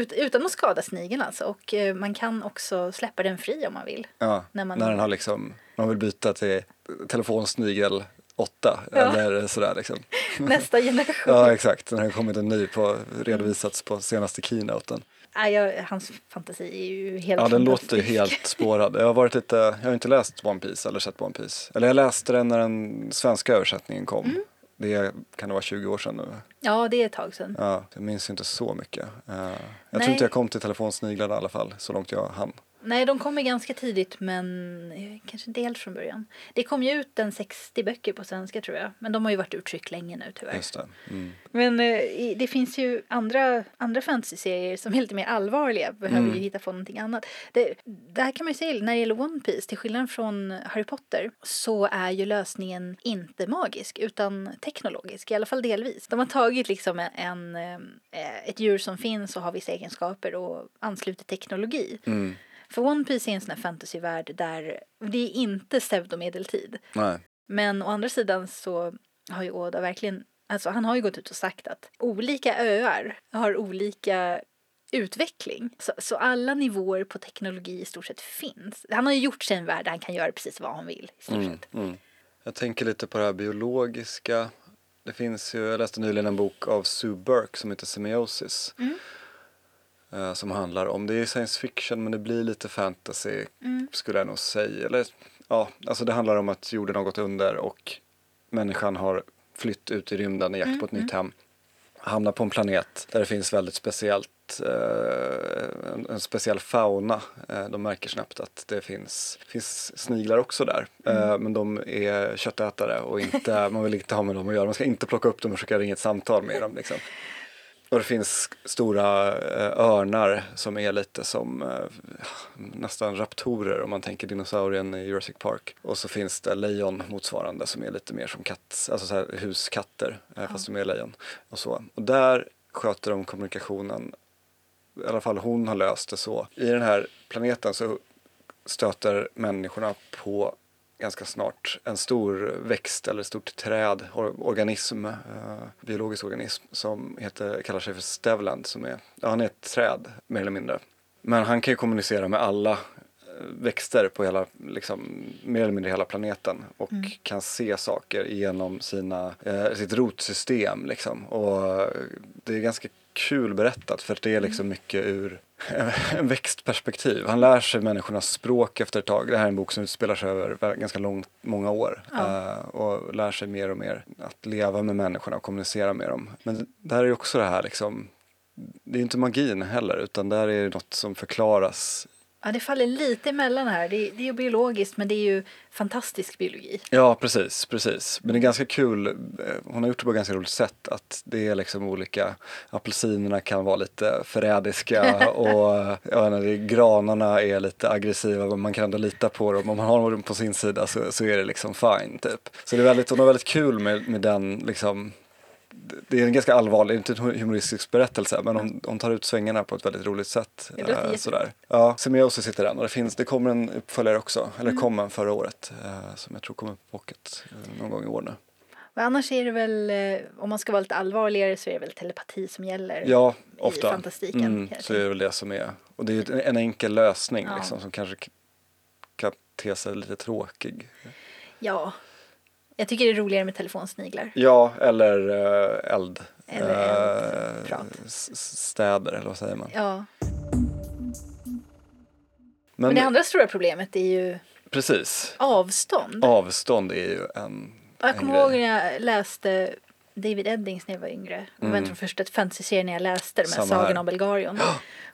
Ut, utan att skada snigeln alltså. Och man kan också släppa den fri om man vill. Ja, när när, man- den har liksom, man vill byta till telefonsnigel 8 Ja. eller sådär liksom. (laughs) Nästa generation. Ja exakt, det har kommit en ny på, redovisats på senaste keynoten. Nej, jag, hans fantasi är ju helt Ja den låter fantastisk. helt spårad. Jag har varit lite, jag har inte läst One Piece eller sett One Piece. Eller jag läste den när den svenska översättningen kom. Mm. Det kan det vara 20 år sedan nu. Ja, det är ett tag sedan. Ja, jag minns inte så mycket. Eh, jag Nej. tror inte jag kom till telefonsniglarna i alla fall, så långt jag hann. Nej, de kommer ganska tidigt men eh, kanske dels från början. Det kom ju ut en 60 böcker på svenska tror jag. Men de har ju varit uttryck länge nu tyvärr. Just det. Mm. Men eh, det finns ju andra, andra fantasy-serier som är lite mer allvarliga. Behöver Mm. ju hitta på någonting annat. Det, det här kan man ju säga när det gäller One Piece. Till skillnad från Harry Potter så är ju lösningen inte magisk utan teknologisk. I alla fall delvis. De har tagit liksom en, en, eh, ett djur som finns och har vissa egenskaper och anslutit teknologi. Mm. För One Piece är en sån här fantasyvärld där det är inte pseudomedeltid. Nej. Men å andra sidan så har ju Oda verkligen, alltså han har ju gått ut och sagt att olika öar har olika utveckling. Så, så alla nivåer på teknologi i stort sett finns. Han har ju gjort sig en värld där han kan göra precis vad han vill. I stort Mm. sett. Mm. Jag tänker lite på det här biologiska. Det finns ju, jag läste nyligen en bok av Sue Burke som heter Semiosis. Mm. Eh, som handlar om, det är science fiction men det blir lite fantasy Mm. skulle jag nog säga. Eller, ja, alltså det handlar om att jorden har gått under och människan har flytt ut i rymden i jakt på ett nytt hem. Hamnar på en planet där det finns väldigt speciellt, eh, en, en speciell fauna. Eh, de märker snabbt att det finns, finns sniglar också där. Eh, men de är köttätare och inte, man vill inte ha med dem att göra. Man ska inte plocka upp dem och försöka ringa ett samtal med dem. Liksom. Och det finns stora eh, örnar som är lite som eh, nästan raptorer om man tänker dinosaurien i Jurassic Park. Och så finns det lejon motsvarande som är lite mer som katt, alltså så huskatter eh, fast de är lejon. Och, så. och där sköter de kommunikationen, i alla fall hon har löst det så. I den här planeten så stöter människorna på ganska snart en stor växt eller stort träd, or- organism, eh, biologisk organism som heter, kallar sig för Stevland som är, ja, han är ett träd mer eller mindre. Men han kan ju kommunicera med alla eh, växter på hela, liksom, mer eller mindre hela planeten och kan se saker genom sina, eh, sitt rotsystem liksom. Och eh, det är ganska kul berättat för att det är liksom mycket ur (laughs) en växtperspektiv. Han lär sig människornas språk efter ett tag. Det här är en bok som utspelar sig över ganska lång, många år. Ja. Eh, och lär sig mer och mer att leva med människorna och kommunicera med dem. Men där är också det här liksom, det är inte magin heller utan där är det något som förklaras Ja, det faller lite emellan här. Det, det är ju biologiskt men det är ju fantastisk biologi. Ja, precis, precis. Men det är ganska kul, eh, hon har gjort det på ett ganska roligt sätt att det är liksom olika, apelsinerna kan vara lite förrädiska (laughs) och ja, när det, granarna är lite aggressiva men man kan ändå lita på dem. Om man har dem på sin sida så, så är det liksom fine typ. Så det är väldigt, hon har väldigt kul med, med den liksom det är en ganska allvarlig, inte en humoristisk berättelse, men hon, hon tar ut svängarna på ett väldigt roligt sätt. Det låter eh, sådär. Ja, Simeoso sitter den och det, finns, det kommer en uppföljare också, eller mm. kom en förra året, eh, som jag tror kommer på pocket eh, någon gång i år nu. Men annars är det väl, om man ska vara lite allvarligare så är det väl telepati som gäller ja, ofta. i fantastiken. Mm, så är det väl det som är, och det är en enkel lösning ja. liksom, som kanske kan te sig lite tråkig. Ja, jag tycker det är roligare med telefonsniglar. Ja, eller uh, eld. Eller. Uh, städer, eller vad säger man? Ja. Men, Men det andra stora problemet är ju Precis. avstånd. Avstånd är ju en Jag kommer ihåg när jag läste David Eddings när jag var yngre. Mm. Det var en av de första fantasy-serierna jag läste, de här Sagan om Belgarion.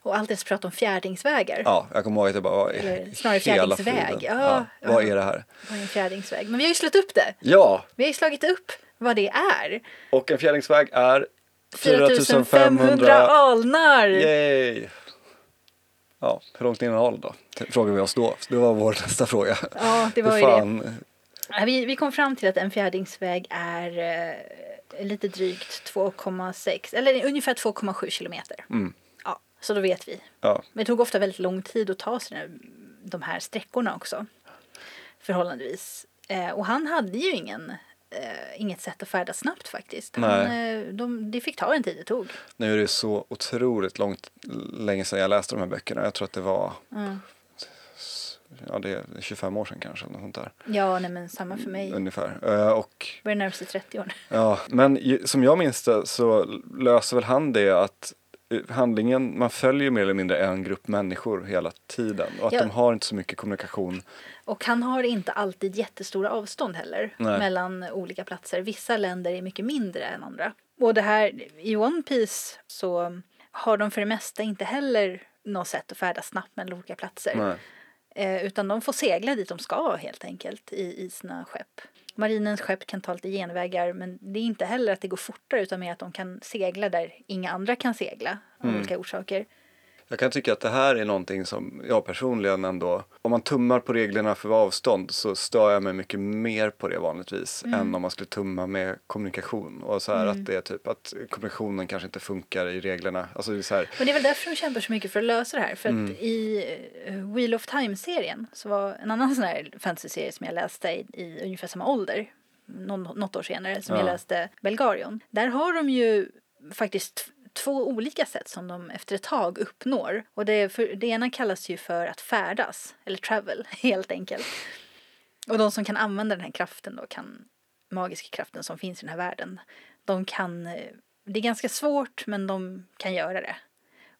Och alltid så pratade om fjärdingsvägar. Ja, jag kommer ihåg att det bara var Eller snarare fjärdingsväg. Ja, ja, vad är det här? Vad är en fjärdingsväg? Men vi har ju slått upp det. Ja. Vi har ju slagit upp vad det är. Och en fjärdingsväg är 4500 alnar. Yay! Ja, hur långt innehåll då? Frågar vi oss då. Det var vår nästa fråga. Ja, det var ju det. Vi, vi kom fram till att en fjärdingsväg är eh, lite drygt 2,6 eller ungefär 2,7 kilometer. Mm. Ja, så då vet vi. Ja. Men det tog ofta väldigt lång tid att ta sig de här sträckorna också. Förhållandevis. Eh, och han hade ju ingen eh, inget sätt att färdas snabbt faktiskt. Han, eh, de, det fick ta den tid det tog. Nu är det så otroligt långt, länge sedan jag läste de här böckerna. Jag tror att det var mm. Ja, det är 25 år sedan kanske. Något sånt där. Ja, nej, men samma för mig. Ungefär. Uh, och, Börjar närma sig 30 år. (laughs) Ja, men som jag minns det så löser väl han det att handlingen, man följer mer eller mindre en grupp människor hela tiden och att ja. de har inte så mycket kommunikation. Och han har inte alltid jättestora avstånd heller Nej. mellan olika platser. Vissa länder är mycket mindre än andra. Och det här, i One Piece så har de för det mesta inte heller något sätt att färdas snabbt mellan olika platser. Eh, utan de får segla dit de ska helt enkelt i, i sina skepp. Marinens skepp kan ta lite genvägar men det är inte heller att det går fortare utan mer att de kan segla där inga andra kan segla av mm. olika orsaker. Jag kan tycka att det här är någonting som jag personligen ändå, om man tummar på reglerna för avstånd så stör jag mig mycket mer på det vanligtvis mm. än om man skulle tumma med kommunikation och så här mm. att det är typ att kommunikationen kanske inte funkar i reglerna. Alltså det är så här. Men det är väl därför de kämpar så mycket för att lösa det här för mm. att i uh, Wheel of Time-serien så var en annan sån här fantasy-serie som jag läste i, i ungefär samma ålder någon, något år senare som ja. jag läste Belgarion. Där har de ju faktiskt två olika sätt som de efter ett tag uppnår. Och det, för, det ena kallas ju för att färdas, eller travel (laughs) helt enkelt. Och de som kan använda den här kraften då kan, magiska kraften som finns i den här världen, de kan, eh, det är ganska svårt men de kan göra det.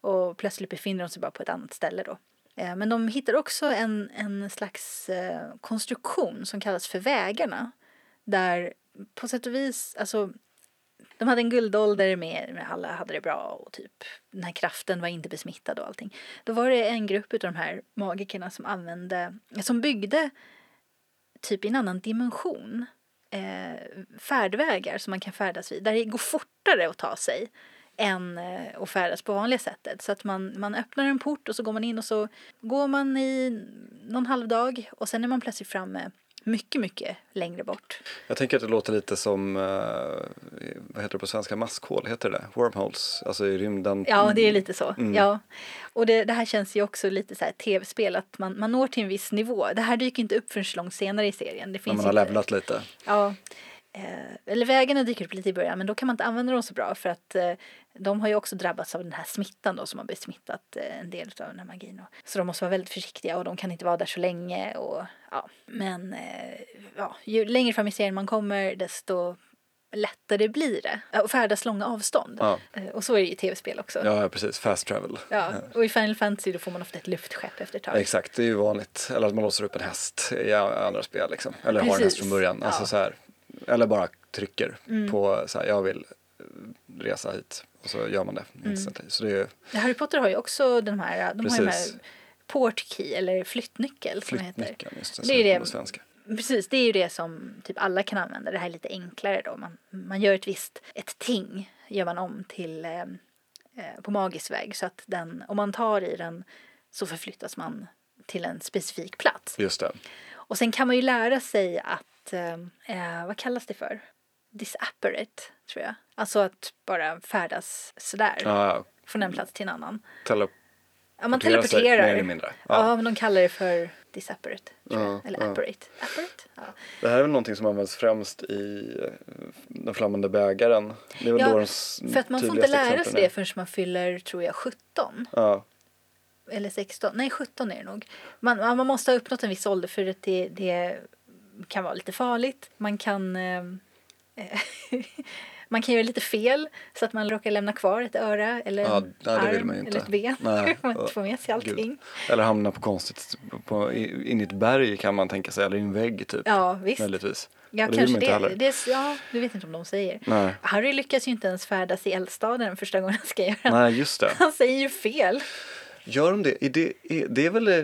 Och plötsligt befinner de sig bara på ett annat ställe då. Eh, men de hittar också en, en slags eh, konstruktion som kallas för vägarna. Där på sätt och vis, alltså de hade en guldålder med, med alla hade det bra och typ den här kraften var inte besmittad och allting. Då var det en grupp av de här magikerna som använde, som byggde typ i en annan dimension eh, färdvägar som man kan färdas vid, där det går fortare att ta sig än eh, att färdas på vanliga sättet. Så att man, man öppnar en port och så går man in och så går man i någon halvdag och sen är man plötsligt framme mycket, mycket längre bort. Jag tänker att det låter lite som, uh, vad heter det på svenska, maskhål, heter det Wormholes, alltså i rymden. Ja, det är lite så. Mm. Ja. Och det, det här känns ju också lite så här tv-spel, att man, man når till en viss nivå. Det här dyker inte upp förrän långt senare i serien. Det finns man har levlat lite. Ja. Eh, eller vägarna dyker upp lite i början, men då kan man inte använda dem så bra för att eh, de har ju också drabbats av den här smittan då som har besmittat eh, en del av den här magin. Och, så de måste vara väldigt försiktiga och de kan inte vara där så länge och ja, men eh, ja, ju längre fram i serien man kommer desto lättare blir det att färdas långa avstånd. Ja. Eh, och så är det ju i tv-spel också. Ja, precis. Fast travel. Ja, och i Final Fantasy då får man ofta ett luftskepp efter ett tag. Exakt, det är ju vanligt. Eller att man låser upp en häst i andra spel liksom. Eller precis. har en häst från början. Alltså, ja. så här, eller bara trycker mm. på så här, jag vill resa hit och så gör man det. Mm. Så det är, Harry Potter har ju också den här, de har de här portkey eller flyttnyckel som heter. Flyttnyckeln, just det. Det är det- på svenska. Precis, det är ju det som typ alla kan använda. Det här är lite enklare då. Man, man gör ett visst, ett ting gör man om till eh, eh, på magisk väg så att den, om man tar i den så förflyttas man till en specifik plats. Just det. Och sen kan man ju lära sig att, eh, eh, vad kallas det för? Disapparate, tror jag. Alltså att bara färdas sådär ja. från en plats till en annan. Tele- Ja, man teleporterar. mer eller mindre. Ja. Ja. men de kallar det för disapparate. Ja, Eller ja. apparate. apparate? Ja. Det här är väl någonting som används främst i eh, Den flammande bägaren. Det är väl Ja, då de För att man får inte lära sig det förrän man fyller, tror jag, 17. Ja, Eller 16. Nej, 17 är det nog. Man, man måste ha uppnått en viss ålder för att det, det kan vara lite farligt. Man kan, eh, (laughs) man kan göra lite fel så att man råkar lämna kvar ett öra eller Ja, en nej, arm inte. eller ett ben. Nej, (laughs) man ja, får med sig allting. gud. Eller hamna på konstigt på, i- in i ett berg kan man tänka sig, eller i en vägg typ. Ja, visst. Möjligtvis. Ja, det kanske inte det. det är, ja, du vet inte om de säger. Nej. Harry lyckas ju inte ens färdas i eldstaden första gången han ska göra Nej, just det. Han säger ju fel. Gör de det? Är det, är, det är väl eh,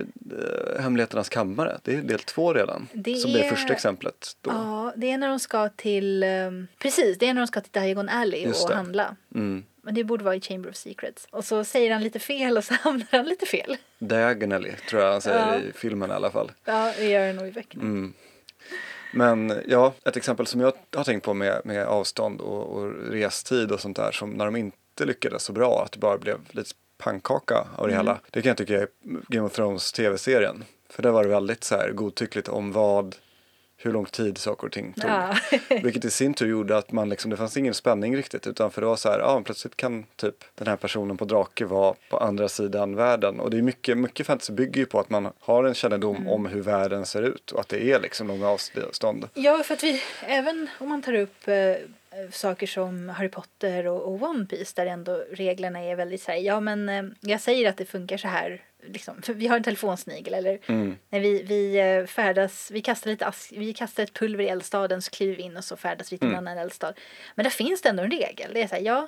Hemligheternas kammare? Det är del två redan. Det som det är- första exemplet. Då. Ja, det är när de ska till, ehm, precis, det är när de ska till Diagon Alley Just och det. handla. Mm. Men det borde vara i Chamber of Secrets. Och så säger han lite fel och så (laughs) hamnar han lite fel. Diagonally tror jag han säger Ja. i filmen i alla fall. Ja, det gör han nog i böckerna. Mm. Men ja, ett exempel som jag har tänkt på med, med avstånd och, och restid och sånt där som när de inte lyckades så bra att det bara blev lite pannkaka av det Mm. hela. Det kan jag tycka är Game of Thrones tv-serien. För där var det väldigt så här godtyckligt om vad, hur lång tid saker och ting tog. Ja. (laughs) Vilket i sin tur gjorde att man liksom, det fanns ingen spänning riktigt utan för det var så här, ja plötsligt kan typ den här personen på drake vara på andra sidan världen. Och det är mycket, mycket fantasy bygger ju på att man har en kännedom Mm. om hur världen ser ut och att det är liksom långa avstånd. Ja, för att vi, även om man tar upp eh, saker som Harry Potter och, och One Piece där ändå reglerna är väldigt så här, ja men eh, jag säger att det funkar så här, liksom, vi har en telefonsnigel eller Mm. när vi, vi eh, färdas, vi kastar lite ask, vi kastar ett pulver i eldstaden så kliver vi in och så färdas vi till en Mm. annan eldstad. Men där finns det ändå en regel, det är så här, ja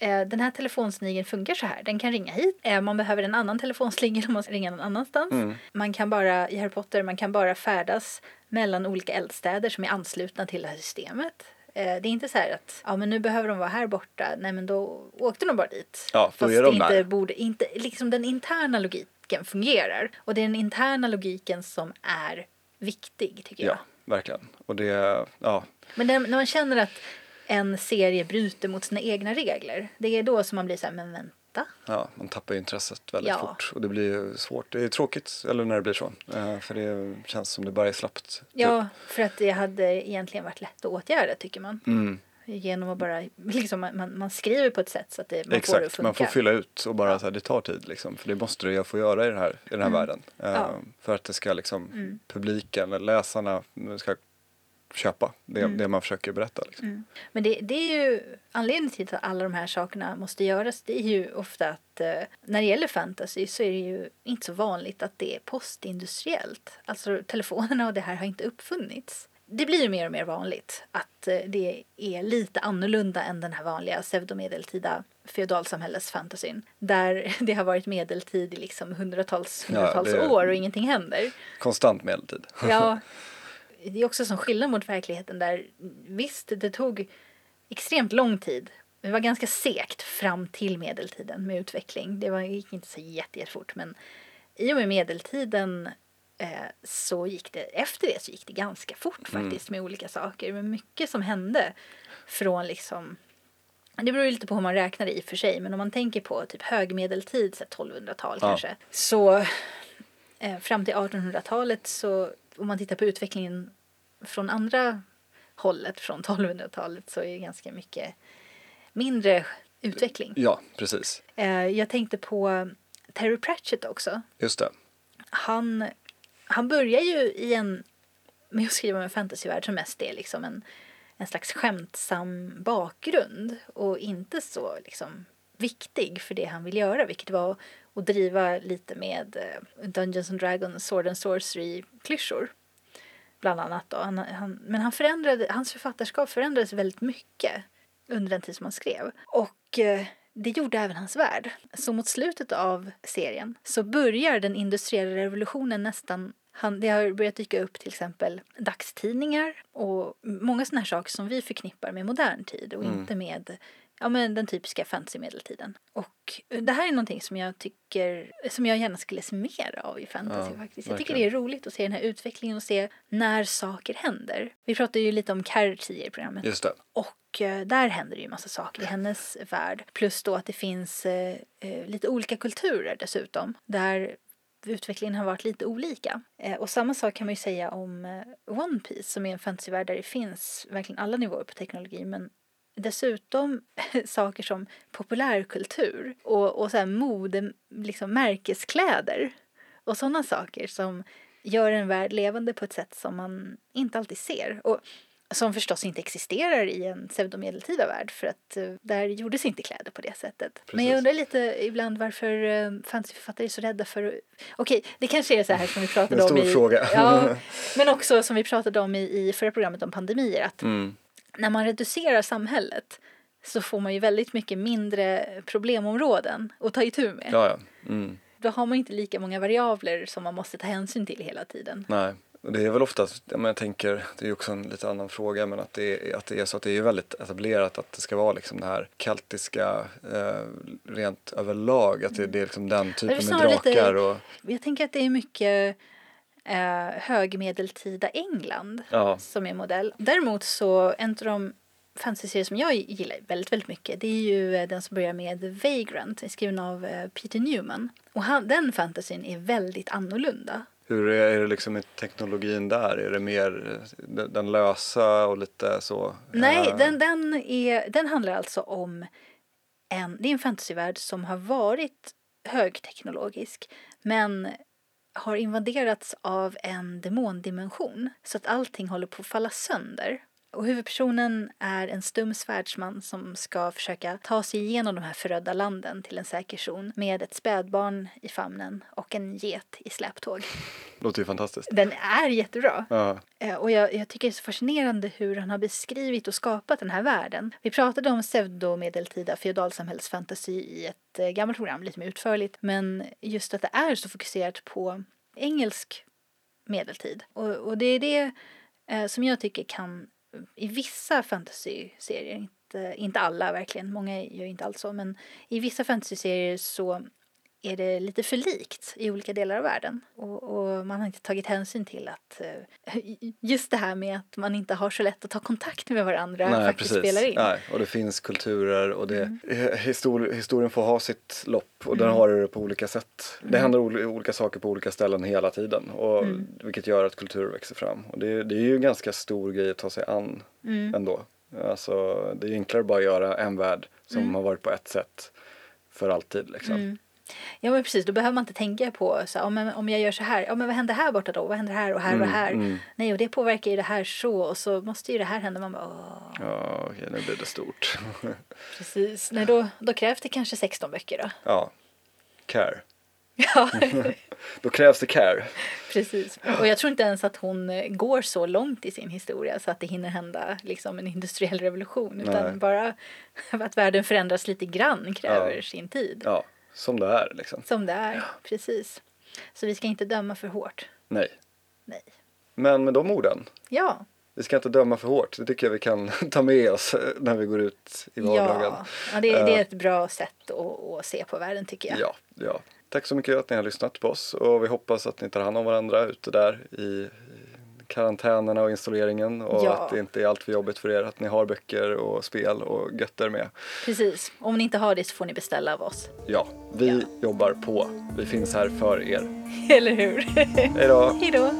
eh, den här telefonsnigeln funkar så här. Den kan ringa hit. Eh, Man behöver en annan telefonsnigel om man ska ringa någon annanstans. Mm. Man kan bara, i Harry Potter, man kan bara färdas mellan olika eldstäder som är anslutna till det här systemet. Eh, Det är inte så här att ja, men nu behöver de vara här borta. Nej, men då åkte de bara dit. Ja, då Fast är de inte där. borde, inte, liksom den interna logiken fungerar. Och det är den interna logiken som är viktig, tycker jag. Ja, verkligen. Och det, ja, Men när, när man känner att en serie bryter mot sina egna regler, det är då som man blir så här, men vänta. Ja, man tappar ju intresset väldigt Ja. fort och det blir ju svårt. Det är tråkigt, eller när det blir så. Eh, För det känns som det bara är slappt. typ. Ja, för att det hade egentligen varit lätt att åtgärda, tycker man. Mm, Genom att bara, liksom, man- man, skriver på ett sätt så att det, man får det att exakt, funka. man får fylla ut och bara så här, det tar tid liksom. För det måste jag få göra i den här, i den här världen. Eh, Mm. Ja. För att det ska liksom, Mm. publiken, eller läsarna ska köpa det, Mm. det man försöker berätta. Liksom. Men det, det är ju anledningen till att alla de här sakerna måste göras. Det är ju ofta att eh, när det gäller fantasy så är det ju inte så vanligt att det är postindustriellt. Alltså telefonerna och det här har inte uppfunnits. Det blir ju mer och mer vanligt att eh, det är lite annorlunda än den här vanliga pseudomedeltida feodalsamhällesfantasyn. Där det har varit medeltid i liksom hundratals, Ja, hundratals det- år och ingenting händer. Konstant medeltid. Ja, (laughs) det är också som skillnad mot verkligheten där visst, det tog extremt lång tid. Det var ganska segt fram till medeltiden med utveckling. Det var, gick inte så jätte, jättefort men i och med medeltiden eh, så gick det, efter det så gick det ganska fort faktiskt med olika saker. Men mycket som hände från liksom det beror ju lite på hur man räknar i och för sig, men om man tänker på typ högmedeltid, så här 1200-tal Ja. kanske, så eh, fram till 1800-talet så om man tittar på utvecklingen från andra hållet, från 1200-talet, så är det ganska mycket mindre utveckling. Ja, precis. Eh, jag tänkte på Terry Pratchett också. Just det. Han, han börjar ju i en, med att skriva om en fantasyvärld som mest är liksom en, en slags skämtsam bakgrund och inte så liksom viktig för det han vill göra, vilket var att driva lite med eh, Dungeons and Dragons Sword and Sorcery-klyschor. Bland annat då. Han, han, men han förändrade, hans författarskap förändrades väldigt mycket under den tid som han skrev. Och eh, det gjorde även hans värld. Så mot slutet av serien så börjar den industriella revolutionen nästan han, det har börjat dyka upp till exempel dagstidningar och många sådana här saker som vi förknippar med modern tid och Mm. inte med ja, men den typiska fantasy-medeltiden. Och det här är någonting som jag tycker, som jag gärna skulle se mer av i fantasy Ja, faktiskt. Jag tycker verkligen. det är roligt att se den här utvecklingen och se när saker händer. Vi pratade ju lite om tidigare i programmet. Just det. Och eh, där händer det ju massa saker i hennes värld. Plus då att det finns eh, eh, lite olika kulturer dessutom. Där utvecklingen har varit lite olika. Eh, och samma sak kan man ju säga om eh, One Piece som är en fantasyvärld där det finns verkligen alla nivåer på teknologi. Men dessutom (laughs) saker som populärkultur och, och så här mode, liksom märkeskläder och sådana saker som gör en värld levande på ett sätt som man inte alltid ser. Och som förstås inte existerar i en pseudomedeltida värld för att eh, där gjordes inte kläder på det sättet. Men jag Precis. undrar lite ibland varför uh, fantasyförfattare är så rädda för. Okej, det kanske är så här som vi pratade En om stor i... fråga. Ja, (laughs) men också som vi pratade om i, i förra programmet om pandemier att Mm. När man reducerar samhället så får man ju väldigt mycket mindre problemområden att ta itu med. Ja, ja. Mm. Då har man inte lika många variabler som man måste ta hänsyn till hela tiden. Nej, och det är väl oftast, jag tänker, det är också en lite annan fråga, men att det, är, att det är så att det är väldigt etablerat att det ska vara liksom det här keltiska eh, rent överlag, att det, det är liksom den typen med snarare lite- drakar och Jag tänker att det är mycket eh, högmedeltida England ja, som är modell. Däremot så en av de fantasy-serier som jag gillar väldigt, väldigt mycket det är ju eh, den som börjar med The Vagrant, skriven av eh, Peter Newman. Och han, den fantasyn är väldigt annorlunda. hur är, är det liksom med teknologin där? Är det mer eh, den, den lösa och lite så? Nej, den, den, är, den handlar alltså om en, det är en fantasyvärld som har varit högteknologisk men har invaderats av en demondimension så att allting håller på att falla sönder. Och huvudpersonen är en stum svärdsman som ska försöka ta sig igenom de här förödda landen till en säker zon med ett spädbarn i famnen och en get i släptåg. Låter ju fantastiskt. Den är jättebra. Ja, Eh, Och jag, jag tycker det är så fascinerande hur han har beskrivit och skapat den här världen. Vi pratade om pseudomedeltida feodalsamhällsfantasy i ett eh, gammalt program lite mer utförligt. Men just att det är så fokuserat på engelsk medeltid. Och, och det är det eh, som jag tycker kan i vissa fantasyserier, inte, inte alla verkligen, många gör inte alls så, men i vissa fantasyserier så är det lite för likt i olika delar av världen. Och, och man har inte tagit hänsyn till att eh, just det här med att man inte har så lätt att ta kontakt med varandra nej faktiskt precis. spelar in. Nej, och det finns kulturer och det, Mm. histori- historien får ha sitt lopp och den har det på olika sätt. Det händer ol- olika saker på olika ställen hela tiden och Mm. vilket gör att kulturer växer fram. Och det, det är ju en ganska stor grej att ta sig an Mm. ändå. Alltså, det är enklare bara att göra en värld som har varit på ett sätt för alltid liksom. Ja men precis, då behöver man inte tänka på så, men om jag gör så här, ja men vad händer här borta då? Vad händer här och här och Mm, här? mm. Nej och det påverkar ju det här så och så måste ju det här hända. Man bara, åh, Ja, okej, nu blir det stort. (laughs) precis. Nej då, då krävs det kanske 16 böcker då. ja, care. (laughs) Ja, (laughs) Då krävs det care. precis. Och jag tror inte ens att hon eh, går så långt i sin historia så att det hinner hända liksom en industriell revolution. Utan Nej. bara att världen förändras lite grann kräver Ja. sin tid. Ja, som det är liksom. Som det är, precis. Så vi ska inte döma för hårt. Nej. Nej. Men med de orden, Ja, vi ska inte döma för hårt. Det tycker jag vi kan (laughs) ta med oss eh, när vi går ut i vardagen. ja. ja det, det är Eh. ett bra sätt att, att se på världen tycker jag. Ja, ja. Tack så mycket att ni har lyssnat på oss och vi hoppas att ni tar hand om varandra ute där i i karantänerna och installeringen och Ja. att det inte är allt för jobbigt för er att ni har böcker och spel och götter med. Precis. Om ni inte har det så får ni beställa av oss. Ja, vi Ja. jobbar på. Vi finns här för er. (laughs) Eller hur? Hej då! Hej då!